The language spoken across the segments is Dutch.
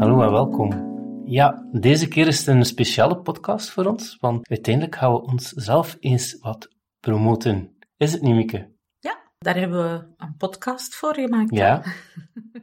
Hallo en welkom. Ja, deze keer is het een speciale podcast voor ons, want uiteindelijk gaan we onszelf eens wat promoten. Is het niet, Mieke? Daar hebben we een podcast voor gemaakt. Ja.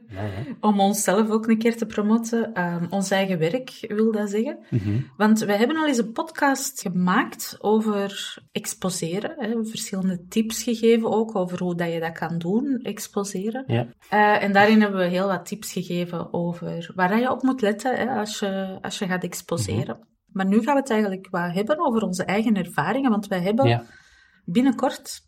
ja, ja. Om onszelf ook een keer te promoten. Um, ons eigen werk, wil dat zeggen. Mhm. Want wij hebben al eens een podcast gemaakt over exposeren. Hè, verschillende tips gegeven ook over hoe dat je dat kan doen, exposeren. Ja. Uh, en daarin hebben we heel wat tips gegeven over waar je op moet letten hè, als, je, als je gaat exposeren. Mhm. Maar nu gaan we het eigenlijk wat hebben over onze eigen ervaringen, want wij hebben Ja. binnenkort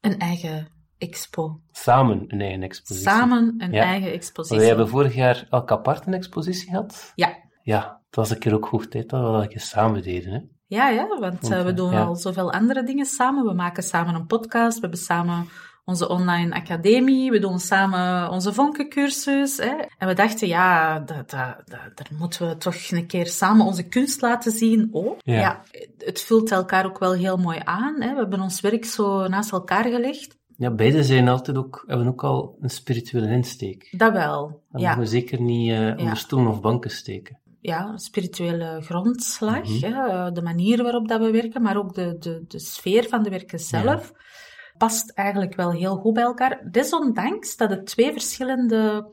een eigen expo. Samen een eigen expositie. Samen een Ja. eigen expositie. Wij hebben vorig jaar elk apart een expositie gehad. Ja. Ja, het was een keer ook hoog tijd dat we dat samen deden. Hè? Ja, ja, want eh, we doen ja. al zoveel andere dingen samen. We maken samen een podcast, we hebben samen onze online academie, we doen samen onze vonkencursus. Hè. En we dachten, ja, dat, dat, dat, daar moeten we toch een keer samen onze kunst laten zien ook. Ja. het vult elkaar ook wel heel mooi aan. Hè. We hebben ons werk zo naast elkaar gelegd. Ja, beide zijn altijd ook, hebben ook al een spirituele insteek. Dat wel, Dat ja. mogen we zeker niet eh, onder stoelen of banken steken. ja, een spirituele grondslag, Mhm. hè, de manier waarop dat we werken, maar ook de, de, de sfeer van de werken zelf, past eigenlijk wel heel goed bij elkaar. Desondanks dat het twee verschillende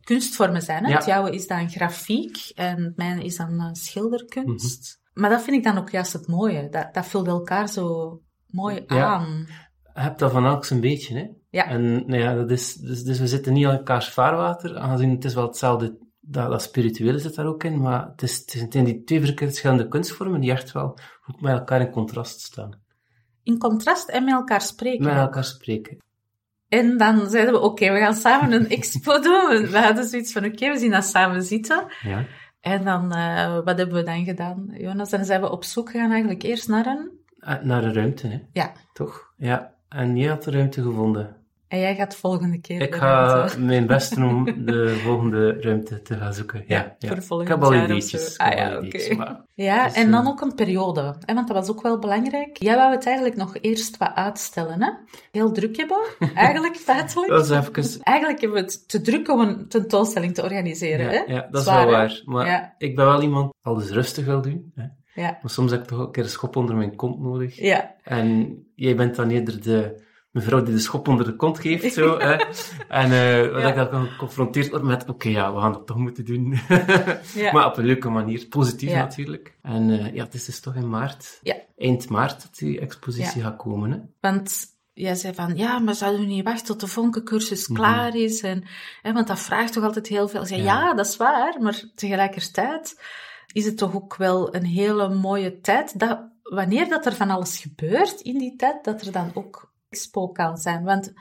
kunstvormen zijn. Hè? Ja. Het jouwe is dan grafiek en het mijne is dan eh, schilderkunst. Mhm. Maar dat vind ik dan ook juist het mooie. Dat, dat vult elkaar zo mooi Ja. aan. Je hebt dat van elk een beetje, hè? Ja. En nou ja, dat is, dus, dus we zitten niet aan elkaars vaarwater, aangezien het is wel hetzelfde, dat, dat spirituele zit daar ook in, maar het, is, het zijn die twee verschillende kunstvormen die echt wel goed met elkaar in contrast staan. In contrast en met elkaar spreken. Met elkaar spreken. En dan zeiden we, oké, we gaan samen een expo doen. We hadden zoiets van, oké, we zien dat samen zitten. Ja. En dan, eh, wat hebben we dan gedaan, Jonas? Dan zijn we op zoek gegaan eigenlijk eerst naar een... Eh, Naar een ruimte, hè? Ja. Toch? Ja. En jij had de ruimte gevonden. En jij gaat volgende keer... Ik ga mijn best doen om de volgende ruimte te gaan zoeken. Ja, Ja, voor ik heb al ideetjes. Ah, ja, oké. ideetjes, maar- Ja, Dus, en dan eh, ook een periode. Hè, want dat was ook wel belangrijk. Jij wou het eigenlijk nog eerst wat uitstellen, hè? Heel druk hebben, eigenlijk, feitelijk. Dat even... Eigenlijk hebben we het te druk om een tentoonstelling te organiseren, Ja, hè? ja, dat is wel waar. Maar Ja. ik ben wel iemand alles rustig wil doen. Hè. Ja. Maar soms heb ik toch ook een keer een schop onder mijn kont nodig. Ja, En jij bent dan eerder de mevrouw die de schop onder de kont geeft. Zo, hè. En wat Ja. ik dan geconfronteerd word met, oké, ja, we gaan dat toch moeten doen. ja. maar op een leuke manier, positief Ja. natuurlijk. En eh, ja, het is dus toch in maart, Ja. eind maart, dat die expositie gaat komen. Hè. Want jij zei van, ja, maar zouden we niet wachten tot de vonkencursus Mhm. klaar is? En, hè, want dat vraagt toch altijd heel veel. Ik zei, Ja. ja. dat is waar, maar tegelijkertijd is het toch ook wel een hele mooie tijd, dat wanneer dat er van alles gebeurt in die tijd, dat er dan ook expo kan zijn. Want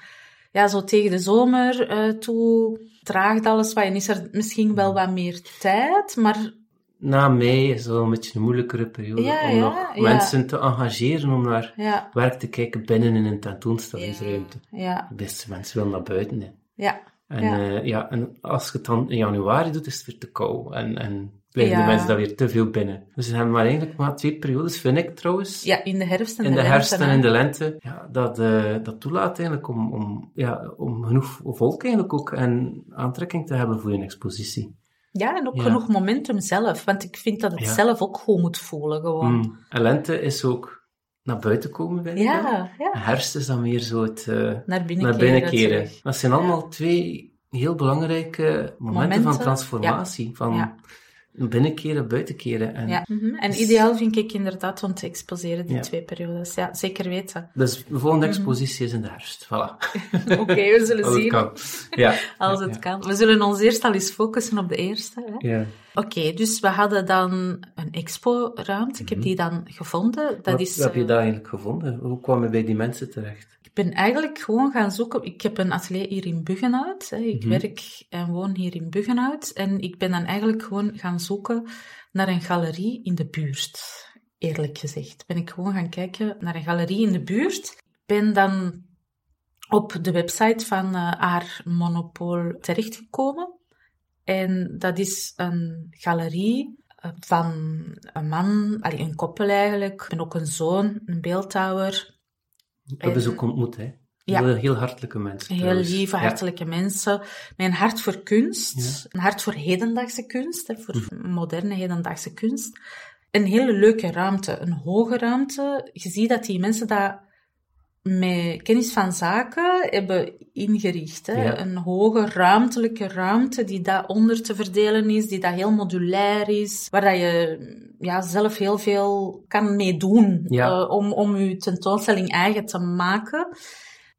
ja, zo tegen de zomer eh, toe draagt alles wat en is er misschien wel wat meer tijd, maar na mei is wel een beetje een moeilijkere periode Ja, om ja, nog ja. mensen te engageren om naar werk te kijken binnen in een tentoonstellingsruimte. De beste mensen willen naar buiten. Hè. ja. En, Ja. ja. ja, en als je het dan in januari doet, is het weer te kou. En, en blijven Ja. de mensen daar weer te veel binnen. Dus we hebben maar eigenlijk maar twee periodes, vind ik trouwens. Ja, in de herfst en in de, herfst lente, en in de lente. Ja, dat, eh, dat toelaat eigenlijk om, om, ja, om genoeg volk eigenlijk ook en aantrekking te hebben voor een expositie. Ja, en ook Ja. genoeg momentum zelf. Want ik vind dat het zelf ook goed moet voelen, gewoon. Mm. En lente is ook naar buiten komen, ik dan. Ja, ja. Herfst is dan meer zo het... eh, Naar binnen naar binnen keren. Dat zijn allemaal twee heel belangrijke momenten, Momenten, van transformatie. Van. Binnenkeren, buitenkeren. En Ja. mhm. En Dus- ideaal vind ik inderdaad om te exposeren, die Ja. twee periodes. Ja, zeker weten. Dus de volgende expositie is in de herfst. Voilà. Oké, we zullen Als het zien. kan. Ja. Als het kan. We zullen ons eerst al eens focussen op de eerste. Hè? Ja. Oké, dus we hadden dan een expo-ruimte. Ik heb die dan gevonden. Dat Mhm. Wat is, wat heb je eh, daar eigenlijk gevonden? Hoe kwam je bij die mensen terecht? Ik ben eigenlijk gewoon gaan zoeken. Ik heb een atelier hier in Buggenhout. Hè. Ik Mhm. werk en woon hier in Buggenhout. En ik ben dan eigenlijk gewoon gaan zoeken naar een galerie in de buurt. Eerlijk gezegd. Ben ik gewoon gaan kijken naar een galerie in de buurt. Ben dan op de website van eh haar Monopol terechtgekomen. En dat is een galerie eh, van een man, een koppel eigenlijk, en ook een zoon, een beeldhouwer. We hebben ze ook ontmoet, hè? Ja. Heel, hartelijke mensen. Heel trouwens. lieve, Ja. hartelijke mensen. Een hart voor kunst. Een hart voor hedendaagse kunst. Hè, voor Mhm. moderne hedendaagse kunst. Een hele leuke ruimte. Een hoge ruimte. Je ziet dat die mensen dat met kennis van zaken hebben ingericht. Hè. Ja. Een hoge ruimtelijke ruimte die daar onder te verdelen is. Die dat heel modulair is. Waar dat je ja, zelf heel veel kan mee doen. Ja. eh, om, om je tentoonstelling eigen te maken.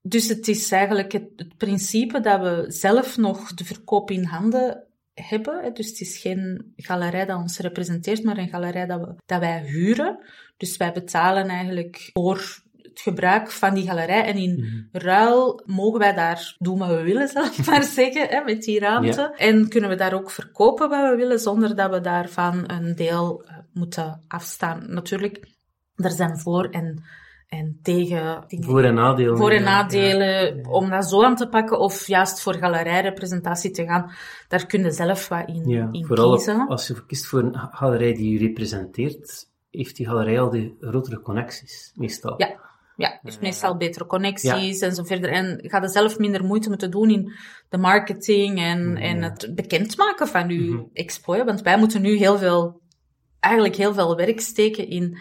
Dus het is eigenlijk het, het principe dat we zelf nog de verkoop in handen hebben. hè. Dus het is geen galerij dat ons representeert, maar een galerij dat, we, dat wij huren. Dus wij betalen eigenlijk voor het gebruik van die galerij. En in Mhm. ruil mogen wij daar doen wat we willen, zal ik maar zeggen, hè, met die ruimte. En kunnen we daar ook verkopen wat we willen, zonder dat we daarvan een deel eh, moeten afstaan. Natuurlijk, er zijn voor- en, en tegen dingen Voor- en nadelen. voor- en ja. nadelen om dat zo aan te pakken of juist voor galerijrepresentatie te gaan. Daar kun je zelf wat in, Ja, in vooral kiezen. als je kiest voor een galerij die je representeert, heeft die galerij al die grotere connecties, meestal. Ja. Ja, heeft meestal betere connecties en zo verder. En ga er zelf minder moeite moeten doen in de marketing en, en het bekendmaken van uw Mhm. expo. hè. Want wij moeten nu heel veel, eigenlijk heel veel werk steken in,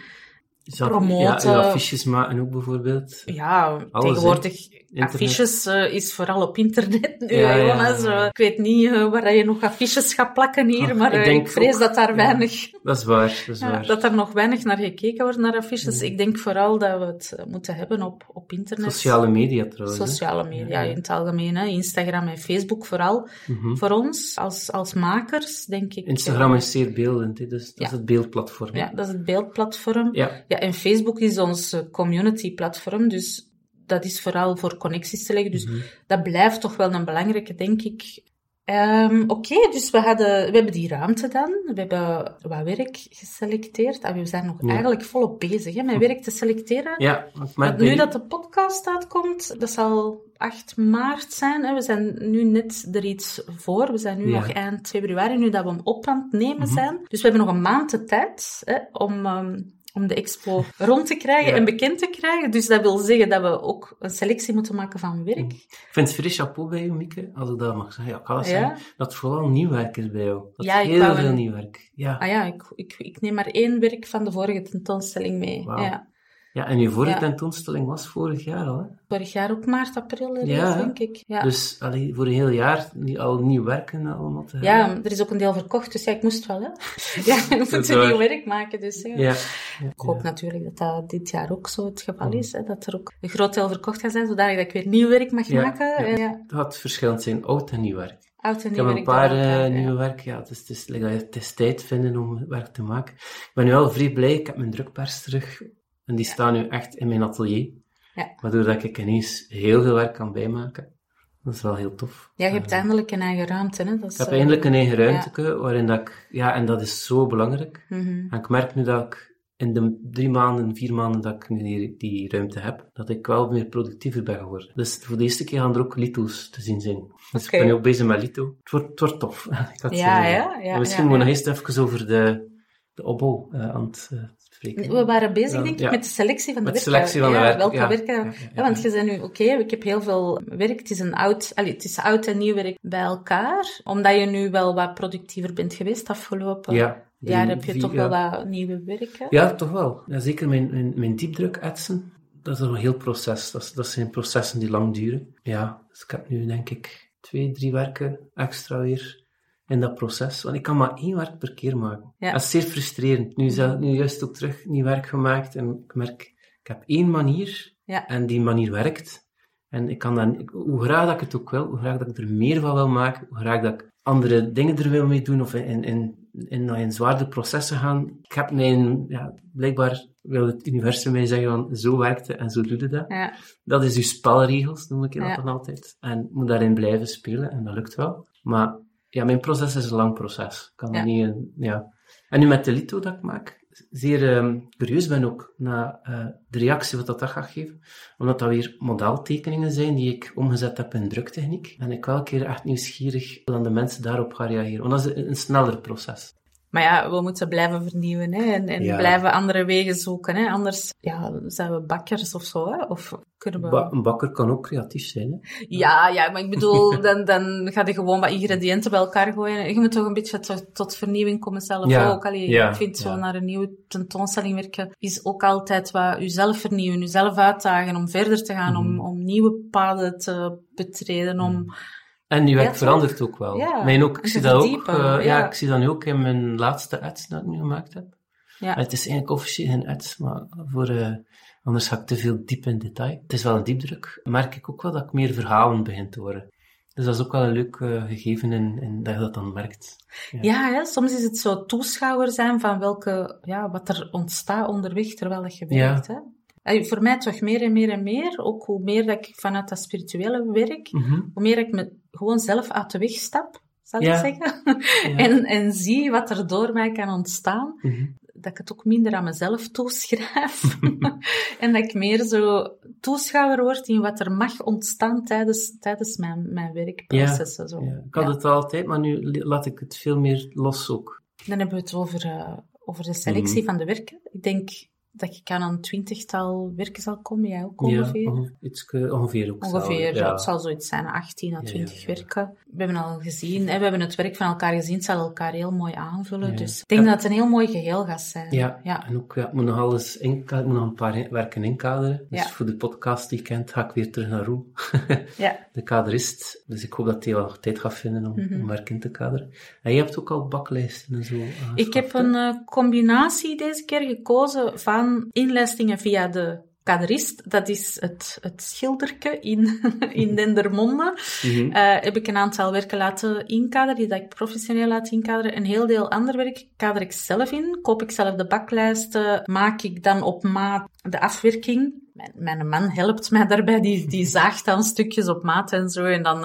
promoten. Ja, affiches maken ook bijvoorbeeld. ja, tegenwoordig Internet. affiches eh, is vooral op internet nu, Ja, hè, ja, jongens. ja. Ik weet niet eh, waar je nog affiches gaat plakken hier, Ah, maar ik eh, ik vrees ook- dat daar weinig... Dat is waar, dat is waar. dat er nog weinig naar gekeken wordt, naar affiches. Ik denk vooral dat we het moeten hebben op, op internet. Sociale media trouwens. Sociale media in het algemeen. Hè. Instagram en Facebook vooral. Mhm. Voor ons, als, als makers, denk ik... Instagram is zeer beeldend, hè, dus dat is het beeldplatform. Ja, dat is het beeldplatform. Ja. En Facebook is ons eh, community-platform, dus dat is vooral voor connecties te leggen. Dus Mhm. dat blijft toch wel een belangrijke, denk ik. Ehm, Oké, dus we, hadden, we hebben die ruimte dan. We hebben wat werk geselecteerd. En we zijn nog Ja. eigenlijk volop bezig hè, met werk te selecteren. Ja, bij nu dat de podcast uitkomt, dat zal 8 maart zijn. Hè. We zijn nu net er iets voor. We zijn nu Ja. nog eind februari, nu dat we hem op aan het nemen Mhm. zijn. Dus we hebben nog een maand de tijd hè, om, ehm, om de expo rond te krijgen Ja. en bekend te krijgen. Dus dat wil zeggen dat we ook een selectie moeten maken van werk. Ik vind het vrij chapeau bij jou, Mieke, als ik dat mag zeggen. Ja, ik kan dat Ja? zeggen. Dat het vooral nieuw werk is bij jou. Dat Ja, is heel veel een- nieuw werk. Ja. Ah ja, ik, ik, ik neem maar één werk van de vorige tentoonstelling mee. Ja. Ja, en je vorige Ja. tentoonstelling was vorig jaar al, hè? Vorig jaar ook maart, april, ergens, Ja, hè? denk ik. Ja. Dus allee, voor een heel jaar al nieuw werken allemaal te Ja, hebben. er is ook een deel verkocht, dus ja, ik moest wel, hè. Ja, moeten waar. nieuw werk maken, dus ja. Ja. Ik hoop natuurlijk dat dat dit jaar ook zo het geval is, hè, dat er ook een groot deel verkocht gaat zijn, zodat ik weer nieuw werk mag maken. ja. En, ja, Het gaat verschillend zijn, oud en nieuw werk. oud en Ik nieuw heb een paar eh, nieuwe werk. Ja, het is, het, is, het is tijd vinden om werk te maken. Ik ben nu wel vrij blij. Ik heb mijn drukpers terug. En die staan nu echt in mijn atelier. Ja. Waardoor dat ik ineens heel veel werk kan bijmaken. Dat is wel heel tof. Ja, je hebt eindelijk een eigen ruimte. Hè? Dat is, Ik heb eh, eindelijk een eigen ruimte waarin dat ik, ja, en dat is zo belangrijk. mhm. En ik merk nu dat ik in de drie maanden, vier maanden dat ik nu die, die ruimte heb, dat ik wel meer productiever ben geworden. Dus voor de eerste keer gaan er ook lito's te zien zijn. Dus ik ben nu ook bezig met lito. Het wordt, het wordt tof. Ik Ja, ja, ja, En misschien moet ik nog eerst even over de, de opbouw eh, aan het eh, spreken. We waren bezig, Ja, denk ik, ja. met de selectie van de werken. selectie van de ja, werken, Welke ja. werken... Ja, Ja, ja, ja. want je zei nu, oké, ik heb heel veel werk. Het is een oud, allee, het is oud en nieuw werk bij elkaar. Omdat je nu wel wat productiever bent geweest afgelopen Ja, drie, jaar, heb je vier toch wel wat nieuwe werken. Ja, toch wel. Ja, zeker mijn, mijn, mijn diepdruk etsen, dat is een heel proces. Dat, is- dat zijn processen die lang duren. Ja, dus ik heb nu denk ik twee, drie werken extra weer in dat proces. Want ik kan maar één werk per keer maken. Ja. Dat is zeer frustrerend. Nu, zelf, nu juist ook terug nieuw werk gemaakt en ik merk, ik heb één manier Ja. en die manier werkt. En ik kan dan, hoe graag dat ik het ook wil, hoe graag dat ik er meer van wil maken, hoe graag dat ik andere dingen er wil mee doen of in, in, in, in, zwaardere processen gaan. Ik heb mijn, ja, blijkbaar wil het universum mij zeggen van zo werkt het en zo doe je dat. Ja. Dat is uw spelregels, noem ik dat dan altijd. En ik moet daarin blijven spelen en dat lukt wel. Maar ja, mijn proces is een lang proces. Ik kan Ja. niet, ja. En nu met de lito dat ik maak, zeer ehm, curieus ben ook naar eh, de reactie wat dat, dat gaat geven. Omdat dat weer modeltekeningen zijn die ik omgezet heb in druktechniek. Ben ik wel een keer echt nieuwsgierig hoe dan de mensen daarop gaan reageren. Want dat is een, een sneller proces. Maar ja, we moeten blijven vernieuwen hè? en, en Ja. blijven andere wegen zoeken. Hè? Anders ja, zijn we bakkers of zo. Hè? Of kunnen we... Ba- een bakker kan ook creatief zijn. Hè? Ja, ja, maar ik bedoel, dan, dan ga je gewoon wat ingrediënten bij elkaar gooien. Je moet toch een beetje tot, tot vernieuwing komen zelf Ja, ook. Allee, ja, ik vind zo naar een nieuwe tentoonstelling werken is ook altijd wat jezelf vernieuwen, jezelf uitdagen om verder te gaan, Mhm. om, om nieuwe paden te betreden, om... En nu Ja, werk verandert ook wel. Ja, Mijn ook, ik en zie dat ook, eh, ja. ja. ik zie dat nu ook in mijn laatste ads dat ik nu gemaakt heb. Ja, Het is eigenlijk officieel geen ads, maar voor, eh, anders ga ik te veel diep in detail. Het is wel een diepdruk. Merk ik ook wel dat ik meer verhalen begin te horen. Dus dat is ook wel een leuk eh, gegeven in, in dat je dat dan merkt. ja hè, soms is het zo toeschouwer zijn van welke, ja, wat er ontstaat onderweg terwijl je Ja. werkt. Hè. Allee, voor mij toch meer en meer en meer, ook hoe meer dat ik vanuit dat spirituele werk Mhm. hoe meer ik me gewoon zelf uit de weg stap, zal Ja. ik zeggen, Ja. en, en zie wat er door mij kan ontstaan, Mhm. dat ik het ook minder aan mezelf toeschrijf. en dat ik meer zo toeschouwer word in wat er mag ontstaan tijdens, tijdens mijn, mijn werkprocessen. Zo. Ja, ik had het altijd, maar nu laat ik het veel meer los ook. Dan hebben we het over, eh, over de selectie Mhm. van de werken. Ik denk dat ik aan een twintigtal werken zal komen, jij ook ongeveer. Ja, eh, ongeveer ook. Ongeveer, zal- het zal zoiets zijn, 18 à Ja, 20 ja, ja. werken. We hebben al gezien, hè, we hebben het werk van elkaar gezien, het zal elkaar heel mooi aanvullen. Ja. Dus ik denk dat het een heel mooi geheel gaat zijn. Ja, ja. en ook, ja, ik moet nog alles inka- ik moet nog een paar werken inkaderen. Dus Ja. voor de podcast die je kent, ga ik weer terug naar Roel, ja. de kaderist. Dus ik hoop dat hij wel nog tijd gaat vinden om, Mhm. om werk in te kaderen. En je hebt ook al baklijsten en zo aangeschaft, Ik heb een eh, combinatie deze keer gekozen van inlijstingen via de kaderist. Dat is het, het schilderke in, in Dendermonde. Mhm. Eh, heb ik een aantal werken laten inkaderen, die dat ik professioneel laat inkaderen. Een heel deel ander werk kader ik zelf in. Koop ik zelf de baklijsten, maak ik dan op maat de afwerking. Mijn, mijn man helpt mij daarbij, die, die zaagt dan stukjes op maat en zo. En dan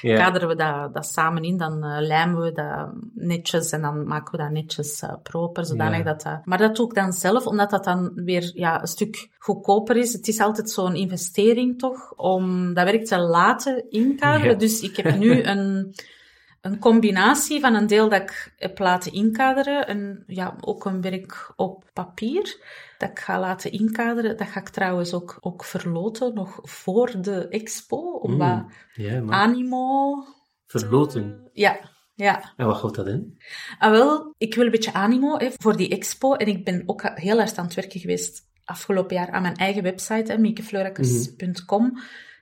Ja. kaderen we dat, dat samen in, dan eh, lijmen we dat netjes en dan maken we dat netjes eh, proper, zodanig dat dat... Maar dat doe ik dan zelf, omdat dat dan weer ja, een stuk goedkoper is. Het is altijd zo'n investering toch, om dat werk te laten inkaderen. Dus ik heb nu een, een combinatie van een deel dat ik heb laten inkaderen en ja, ook een werk op papier dat ik ga laten inkaderen. Dat ga ik trouwens ook, ook verloten, nog voor de expo, om Mm. animo... verloten. Ja, ja. En wat houdt dat in? Ah, wel, ik wil een beetje animo hè, voor die expo. En ik ben ook heel hard aan het werken geweest afgelopen jaar aan mijn eigen website, hè, miekefleurakers.com.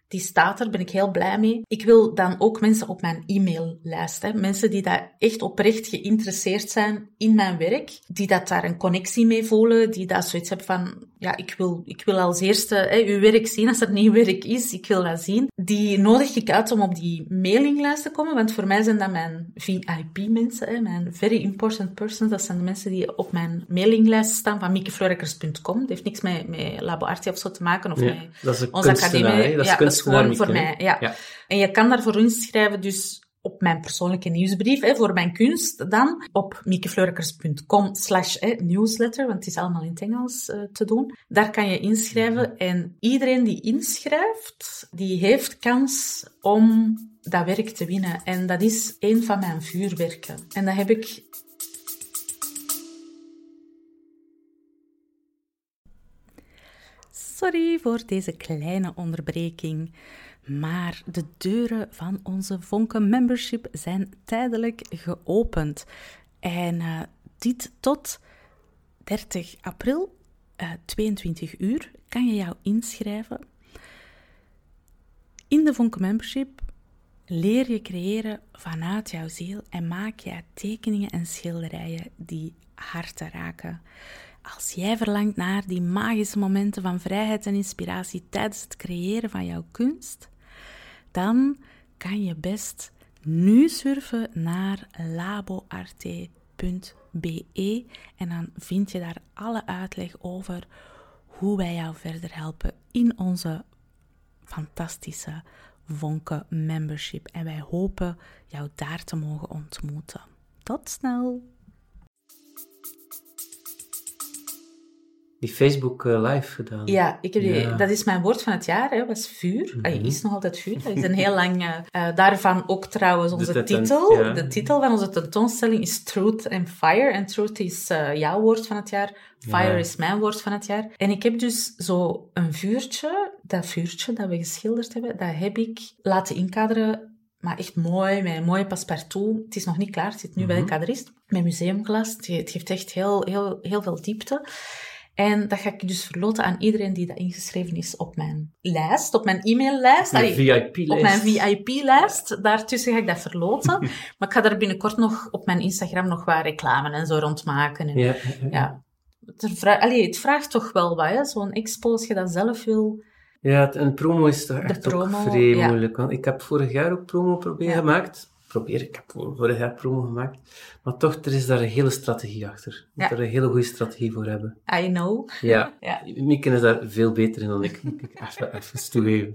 Die staat er, ben ik heel blij mee. Ik wil dan ook mensen op mijn e-maillijst. Hè. Mensen die daar echt oprecht geïnteresseerd zijn in mijn werk. Die dat daar een connectie mee voelen. Die dat zoiets hebben van, ja, ik wil, ik wil als eerste hè, uw werk zien als er nieuw werk is. Ik wil dat zien. Die nodig ik uit om op die mailinglijst te komen, want voor mij zijn dat mijn VIP-mensen, mijn very important persons. Dat zijn de mensen die op mijn mailinglijst staan van miekeflorikers.com. Dat heeft niks met, met Labo Arti of zo te maken, of Ja, met dat is onze academie. Dat is ja, dat is kunstenaar, gewoon voor mij. Ja. Ja. En je kan daarvoor inschrijven, dus op mijn persoonlijke nieuwsbrief, hè, voor mijn kunst dan, op miekeflorikers.com slash newsletter, want het is allemaal in het Engels eh, te doen. Daar kan je inschrijven en iedereen die inschrijft, die heeft kans om dat werk te winnen. En dat is een van mijn vuurwerken. En dat heb ik Sorry voor deze kleine onderbreking. Maar de deuren van onze Vonken Membership zijn tijdelijk geopend. En eh, dit tot 30 april, eh 22 uur, kan je jou inschrijven. In de Vonken Membership leer je creëren vanuit jouw ziel en maak je tekeningen en schilderijen die harten raken. Als jij verlangt naar die magische momenten van vrijheid en inspiratie tijdens het creëren van jouw kunst, dan kan je best nu surfen naar laboarte.be en dan vind je daar alle uitleg over hoe wij jou verder helpen in onze fantastische Vonken membership. En wij hopen jou daar te mogen ontmoeten. Tot snel! Die Facebook eh, live gedaan. Ja, ik heb die, Ja. dat is mijn woord van het jaar, hè, was vuur. Allee, is nog altijd vuur. Dat is een heel lang... eh, eh, daarvan ook trouwens onze De titel. ja. De titel van onze tentoonstelling is Truth and Fire. En Truth is jouw woord van het jaar. Fire Ja. is mijn woord van het jaar. En ik heb dus zo een vuurtje, dat vuurtje dat we geschilderd hebben, dat heb ik laten inkaderen maar echt mooi, met een mooie passepartout. Het is nog niet klaar, het zit nu bij de Mhm. kaderist. Met museumglas. Het, het geeft echt heel, heel, heel veel diepte. En dat ga ik dus verloten aan iedereen die dat ingeschreven is op mijn lijst, op mijn e-maillijst. Een VIP-lijst. op mijn VIP-lijst. Daartussen ga ik dat verloten. maar ik ga daar binnenkort nog op mijn Instagram nog wat reclame en zo rondmaken. En, Ja, ja. Het, vra- allee, het vraagt toch wel wat, hè? zo'n expo, als je dat zelf wil. Ja, het- en promo is toch echt promo, ook vrij ja. moeilijk. Want ik heb vorig jaar ook promo proberen Ja. gemaakt. Probeer, ik heb voor- vorig jaar promo gemaakt. Maar toch, er is daar een hele strategie achter. Je moet Ja. daar een hele goede strategie voor hebben. I know. Ja. Ja. Mieke is daar veel beter in dan ik. Ik even, even toegeven.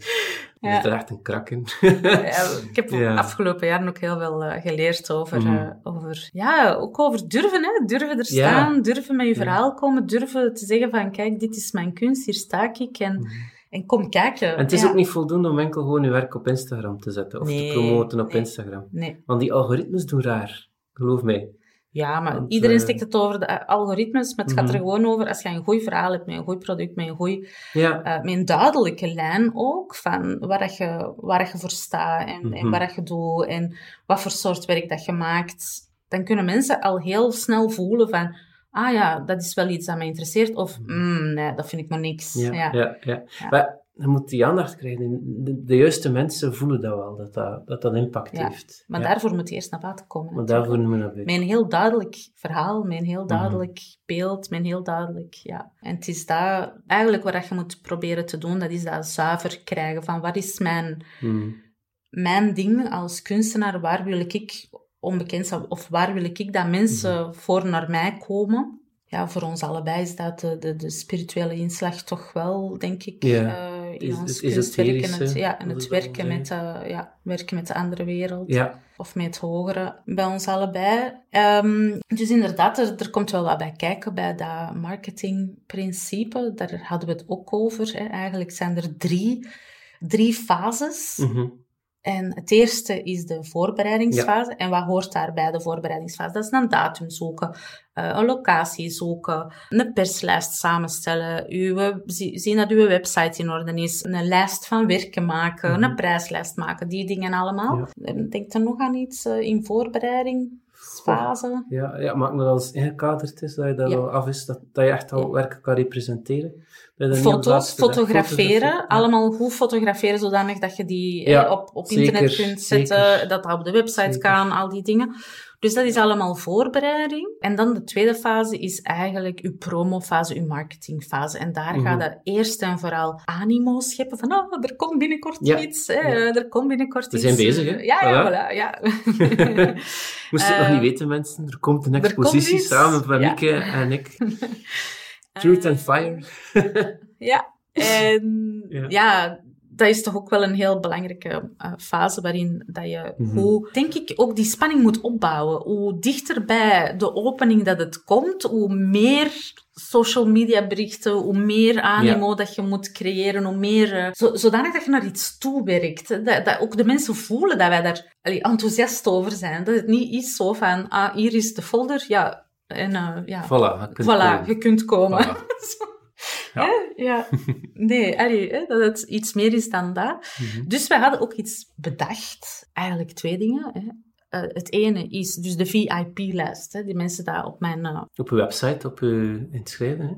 Je Ja. er echt een krak in. Ja, ik heb Ja. afgelopen jaar ook heel veel eh, geleerd over, Mhm. eh, over, ja, ook over durven, hè. Durven er staan, durven met je verhaal komen, durven te zeggen van, kijk, dit is mijn kunst, hier sta ik en, en kom kijken. En het is Ja. ook niet voldoende om enkel gewoon je werk op Instagram te zetten. Of Nee, te promoten op nee. Instagram. Nee. Want die algoritmes doen raar. Geloof mij. Ja, maar Want, iedereen eh, steekt het over de algoritmes, maar het gaat er Mhm. gewoon over als je een goed verhaal hebt, met een goed product, met een, goeie, Ja. eh, met een duidelijke lijn ook, van waar, dat je, waar dat je voor staat en, en Mhm. wat dat je doet en wat voor soort werk dat je maakt, dan kunnen mensen al heel snel voelen van, ah ja, dat is wel iets dat mij interesseert, of mm, nee, dat vind ik maar niks. Ja, Ja. ja. Maar je moet die aandacht krijgen. De, de juiste mensen voelen dat wel, dat dat, dat, dat impact heeft. Maar daarvoor moet je eerst naar buiten komen. Maar daarvoor moeten we naar Met een heel duidelijk verhaal, een heel Mhm. duidelijk beeld, een heel duidelijk, ja. En het is dat, eigenlijk wat je moet proberen te doen, dat is dat zuiver krijgen van wat is mijn, Hmm. mijn ding als kunstenaar, waar wil ik onbekend zijn, of waar wil ik dat mensen Mhm. voor naar mij komen. Ja, voor ons allebei is dat de, de, de spirituele inslag toch wel, denk ik, Ja, eh, in is- ons het kunstwerk en het, esoterische, ja, en het werken met, eh, ja, werken met de andere wereld Ja, of met het hogere bij ons allebei. Ehm, dus inderdaad, er, er komt wel wat bij kijken bij dat marketingprincipe. Daar hadden we het ook over. Hè. Eigenlijk zijn er drie, drie fases. mhm. En het eerste is de voorbereidingsfase. En wat hoort daar bij de voorbereidingsfase? Dat is een datum zoeken, eh, een locatie zoeken, een perslijst samenstellen, uw, zi- zien dat uw website in orde is, een lijst van werken maken, Mhm. een prijslijst maken, die dingen allemaal. Ja. En Denk er nog aan iets eh, in voorbereiding? Ja, ja, maar dat als ingekaderd is, dat je dat Ja. al af is, dat, dat je echt al Ja. werken kan representeren. Foto's, fotograferen, allemaal goed fotograferen, zodanig dat je die eh, op, op zeker, internet kunt zetten, zeker. dat dat op de website Zeker. kan, al die dingen. Dus dat is allemaal voorbereiding. En dan de tweede fase is eigenlijk uw promofase, uw marketingfase. En daar Mhm. gaat het eerst en vooral animo scheppen van, oh, er komt binnenkort Ja, iets, hè, ja. er komt binnenkort We iets. zijn bezig, hè? Ja, ja, Voilà. ja. Moest je het nog Eh, niet weten, mensen? Er komt een komt expositie samen van. Mieke en ik. Truth and Eh, Fire. Ja, en Ja. ja. Dat is toch ook wel een heel belangrijke eh, fase waarin dat je Mhm. hoe, denk ik, ook die spanning moet opbouwen. Hoe dichter bij de opening dat het komt, hoe meer social media berichten, hoe meer animo dat je moet creëren, hoe meer, eh, zo, zodanig dat je naar iets toe werkt. hè. Dat, dat ook de mensen voelen dat wij daar allee, enthousiast over zijn. Dat het niet is zo van, ah, hier is de folder, ja, en eh, ja, Voilà, je kunt voilà, komen. je kunt komen. Voilà. Ja. Hè? ja. Nee, allee, hè, dat het iets meer is dan dat. Mhm. Dus wij hadden ook iets bedacht. Eigenlijk twee dingen. Hè. Eh, het ene is dus de VIP-lijst. Die mensen daar op mijn, eh, Op uw website, op uw inschrijven. Hè?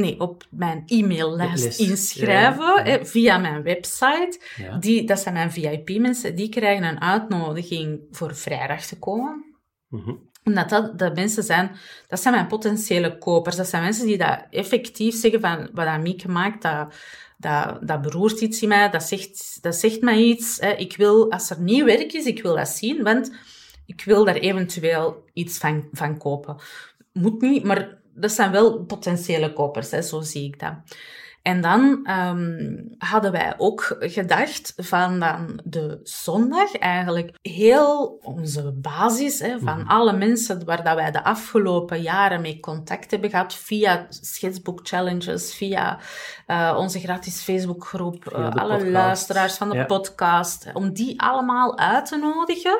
nee, op mijn e-maillijst Lijst, inschrijven ja, ja. Hè, via mijn website. Ja. Die, dat zijn mijn VIP-mensen. Die krijgen een uitnodiging voor vrijdag te komen. Mhm. Omdat dat mensen zijn, dat zijn mijn potentiële kopers. Dat zijn mensen die dat effectief zeggen van, wat Mieke maakt, dat, dat, dat beroert iets in mij, dat zegt, dat zegt mij iets. Ik wil, als er nieuw werk is, ik wil dat zien, want ik wil daar eventueel iets van, van kopen. Moet niet, maar dat zijn wel potentiële kopers, hè, zo zie ik dat. En dan ehm, hadden wij ook gedacht van dan de zondag eigenlijk heel onze basis hè, van Mhm. alle mensen waar dat wij de afgelopen jaren mee contact hebben gehad via sketchbook challenges, via eh, onze gratis Facebookgroep, de alle podcast. luisteraars van de Ja. podcast, om die allemaal uit te nodigen.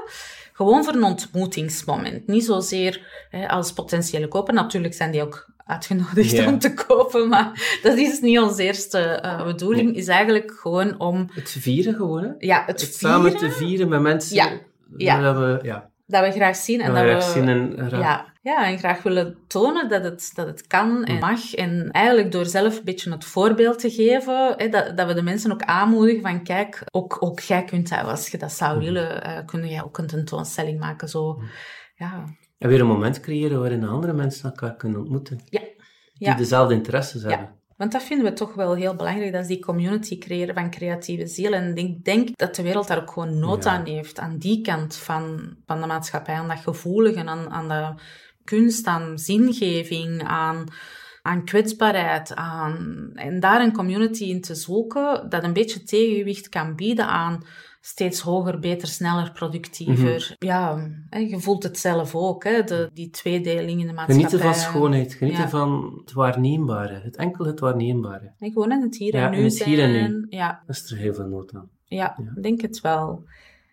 Gewoon voor een ontmoetingsmoment. Niet zozeer hè, als potentiële koper. Natuurlijk zijn die ook uitgenodigd om te kopen, maar dat is niet onze eerste eh, bedoeling. Is eigenlijk gewoon om Het vieren gewoon, hè? ja, het, Het vieren samen te vieren met mensen. Ja, ja. Dat we, ja, dat we graag zien. En dat dat we zien en graag- ja, ja, en graag willen tonen dat het, dat het kan en mag. En eigenlijk door zelf een beetje het voorbeeld te geven, hè, dat, dat we de mensen ook aanmoedigen van kijk, ook, ook jij kunt dat, als je dat zou Mhm. willen, eh kun jij ook een tentoonstelling maken. Zo. Ja, En weer een moment creëren waarin andere mensen elkaar kunnen ontmoeten. Ja. Die Ja. dezelfde interesses Ja. hebben. Want dat vinden we toch wel heel belangrijk, dat is die community creëren van creatieve zielen. En ik denk dat de wereld daar ook gewoon nood Ja. aan heeft, aan die kant van, van de maatschappij, aan dat gevoelige, aan, aan de kunst, aan zingeving, aan, aan kwetsbaarheid, aan, en daar een community in te zoeken dat een beetje tegengewicht kan bieden aan steeds hoger, beter, sneller, productiever. Mhm. Ja, hè, je voelt het zelf ook, hè, de, die tweedeling in de maatschappij. Genieten van schoonheid, genieten Ja. van het waarneembare. Het enkel het waarneembare. En gewoon in het hier Ja, en nu in het hier en nu. zijn. Ja, Daar is er heel veel nood aan. ja, Ja. ik denk het wel.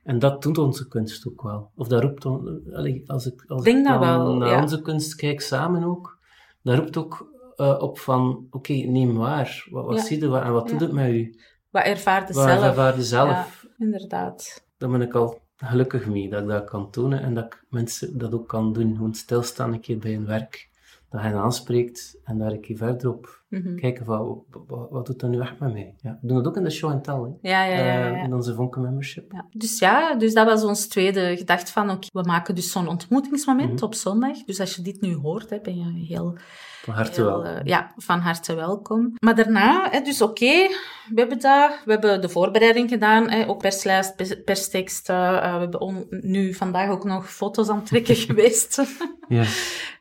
En dat doet onze kunst ook wel. Of dat roept als ik, als Denk ik dat dan wel, naar ja. onze kunst kijk samen ook, dat roept ook eh, op van, oké, neem waar. Wat, wat Ja. zie je wat- en wat doet Ja. het met u? Wat ervaart Wat zelf? ervaar je zelf? Inderdaad. Daar ben ik al gelukkig mee, dat ik dat kan tonen en dat ik mensen dat ook kan doen. Gewoon stilstaan een keer bij een werk, dat hen aanspreekt en daar een keer verder op Mhm. kijken van, wat, wat doet dat nu echt met mij? Ja, we doen dat ook in de show and tell, hè. Ja, ja, ja. ja, Eh, ja. in onze Vonken membership. Ja. Dus ja, dus dat was ons tweede gedacht van, oké, we maken dus zo'n ontmoetingsmoment Mhm. op zondag. Dus als je dit nu hoort, hè, ben je heel, Van harte heel, wel. eh, ja, van harte welkom. Maar daarna, hè, dus oké, we hebben dat, we hebben de voorbereiding gedaan, hè, ook perslijst, pers- persteksten. eh, we hebben on- nu vandaag ook nog foto's aan het trekken geweest. Ja.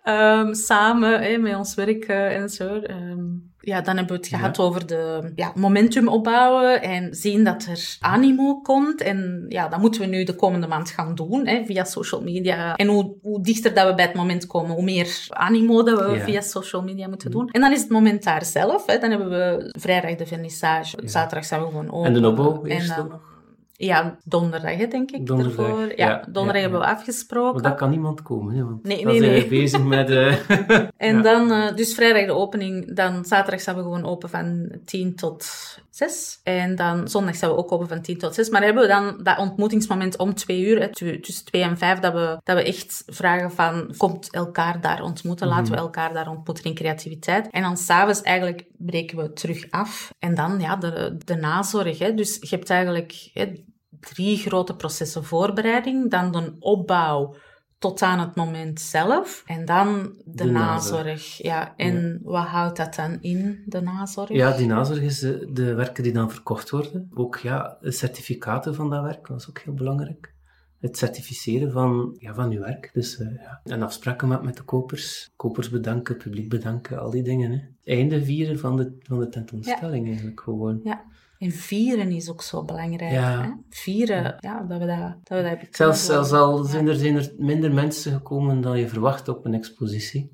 Ehm, samen hè, met ons werk en zo. Ehm, ja, dan hebben we het gehad over de ja, momentum opbouwen en zien dat er animo komt. En ja, dat moeten we nu de komende maand gaan doen hè, via social media. En hoe, hoe dichter dat we bij het moment komen, hoe meer animo dat we Ja. via social media moeten doen. En dan is het moment daar zelf. Hè. Dan hebben we vrijdag de vernissage, zaterdag zijn we gewoon open. En de En eerst dan- nog. Ja, donderdag, denk ik. Donderdag, ervoor. ja, Ja, donderdag ja, hebben we afgesproken. Maar dat kan niemand komen, hè, want Nee, nee, zijn nee. we bezig met... eh En ja. dan, eh, dus vrijdag de opening, dan zaterdag staan we gewoon open van 10 tot 6. En dan zondag staan we ook open van 10 tot 6. Maar hebben we dan dat ontmoetingsmoment om 2 uur, hè, tussen 2 en 5, dat we, dat we echt vragen van, komt elkaar daar ontmoeten? Laten we elkaar daar ontmoeten in creativiteit. En dan s'avonds eigenlijk breken we terug af. En dan, ja, de, de nazorg. Hè. Dus je hebt eigenlijk hè, drie grote processen. Voorbereiding, dan de opbouw tot aan het moment zelf. En dan de, De nazorg. nazorg. Ja, en wat houdt dat dan in, de nazorg? Ja, die nazorg is de, de werken die dan verkocht worden. Ook ja, de certificaten van dat werk, dat is ook heel belangrijk. Het certificeren van, ja, van uw werk. Dus, eh, ja. En afspraken maken met de kopers. Kopers bedanken, publiek bedanken, al die dingen. Hè. Einde vieren van de, van de tentoonstelling eigenlijk gewoon. Ja. En vieren is ook zo belangrijk. Ja. Hè? Vieren, ja. dat we dat, dat, we dat hebben Zelfs, al zijn er, zijn er minder mensen gekomen dan je verwacht op een expositie.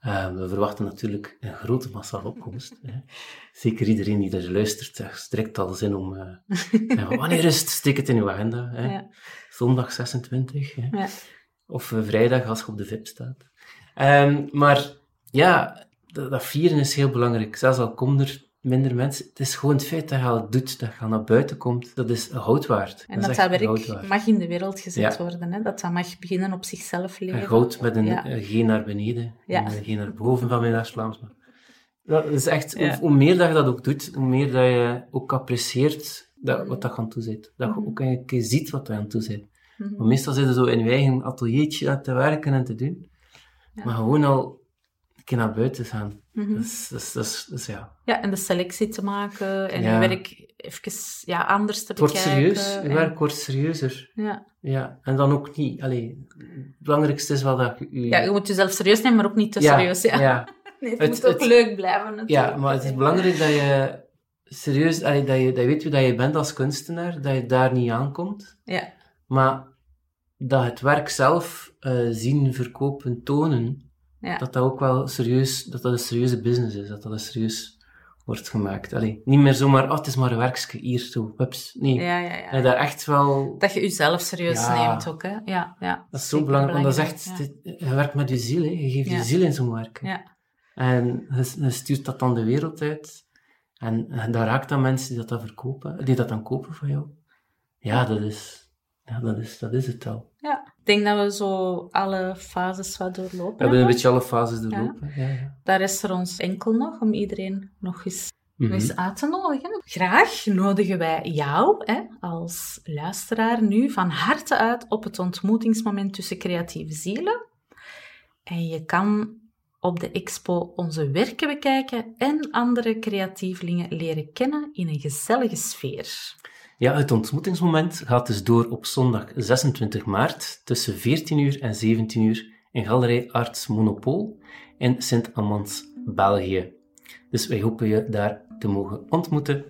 Eh, we verwachten natuurlijk een grote massaal opkomst. Hè. Zeker iedereen die er luistert, zegt direct al zin om... eh, ja, wanneer is het? Steek het in uw agenda. Hè. Ja. Zondag 26. Hè. Ja. Of eh, vrijdag als je op de VIP staat. Ehm, maar ja, dat, dat vieren is heel belangrijk. Zelfs al komen er minder mensen. Het is gewoon het feit dat je het doet, dat je naar buiten komt, dat is goud waard. En is dat dat goud werk mag in de wereld gezet Ja. worden. Hè? Dat dat mag beginnen op zichzelf leven. En goud met een Ja. eh, G naar beneden, Ja. en een G naar boven van mijn Vlaams. Dat is echt, Ja. hoe, hoe meer dat je dat ook doet, hoe meer dat je ook apprecieert dat, wat dat aan toe zit. Dat je Mhm. ook eigenlijk ziet wat dat aan toe zit. Mhm. Want meestal zit je zo in je eigen ateliertje te werken en te doen. Ja. Maar gewoon al een keer naar buiten gaan. Mhm. Is, dat is, ja. Ja, en de selectie te maken en Ja. je werk even ja, anders te Het wordt bekijken. serieus, je en- werk wordt serieuzer. Ja. Ja, en dan ook niet. Allee, het belangrijkste is wel dat je... je- ja, je moet jezelf serieus nemen, maar ook niet te ja, serieus. Ja. ja. Nee, het, Het- moet ook het- leuk blijven natuurlijk. Ja, maar het is belangrijk dat je serieus, allee, dat, je, dat je weet wie dat je bent als kunstenaar, dat je daar niet aankomt, Ja, maar dat het werk zelf eh, zien, verkopen, tonen, ja. dat dat ook wel serieus, dat dat een serieuze business is, dat dat een serieus wordt gemaakt. Allee, niet meer zomaar, oh, het is maar een werkje, hier, zo, hups. Nee, ja, ja, ja. dat echt wel... Dat je jezelf serieus Ja. neemt ook, hè. Ja, ja. Dat is zo belangrijk, want dat is echt, dit- je werkt met je ziel, hè. je geeft je ziel in zo'n werk. Ja. En je, je stuurt dat dan de wereld uit. En, en daar raakt dan mensen die dat dan verkopen, die dat dan kopen van jou. Ja, dat is, ja, dat is, dat is het al. ja. Ik denk dat we zo alle fases wat doorlopen We hebben een beetje alle fases doorlopen. Ja. Ja, Daar is er ons enkel nog om iedereen nog eens Mhm. eens uit te nodigen. Graag nodigen wij jou hè, als luisteraar nu van harte uit op het ontmoetingsmoment tussen creatieve zielen. En je kan op de expo onze werken bekijken en andere creatievelingen leren kennen in een gezellige sfeer. Ja, het ontmoetingsmoment gaat dus door op zondag 26 maart tussen 14 uur en 17 uur in Galerij Arts Monopool in Sint-Amans, België. Dus wij hopen je daar te mogen ontmoeten.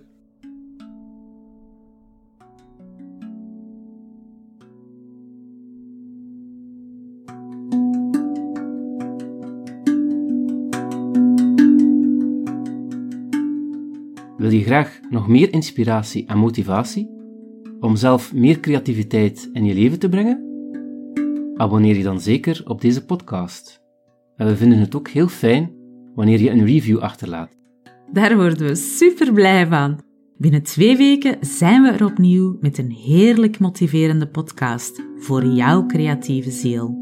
Wil je graag nog meer inspiratie en motivatie om zelf meer creativiteit in je leven te brengen? Abonneer je dan zeker op deze podcast. En we vinden het ook heel fijn wanneer je een review achterlaat. Daar worden we super blij van. Binnen twee weken zijn we er opnieuw met een heerlijk motiverende podcast voor jouw creatieve ziel.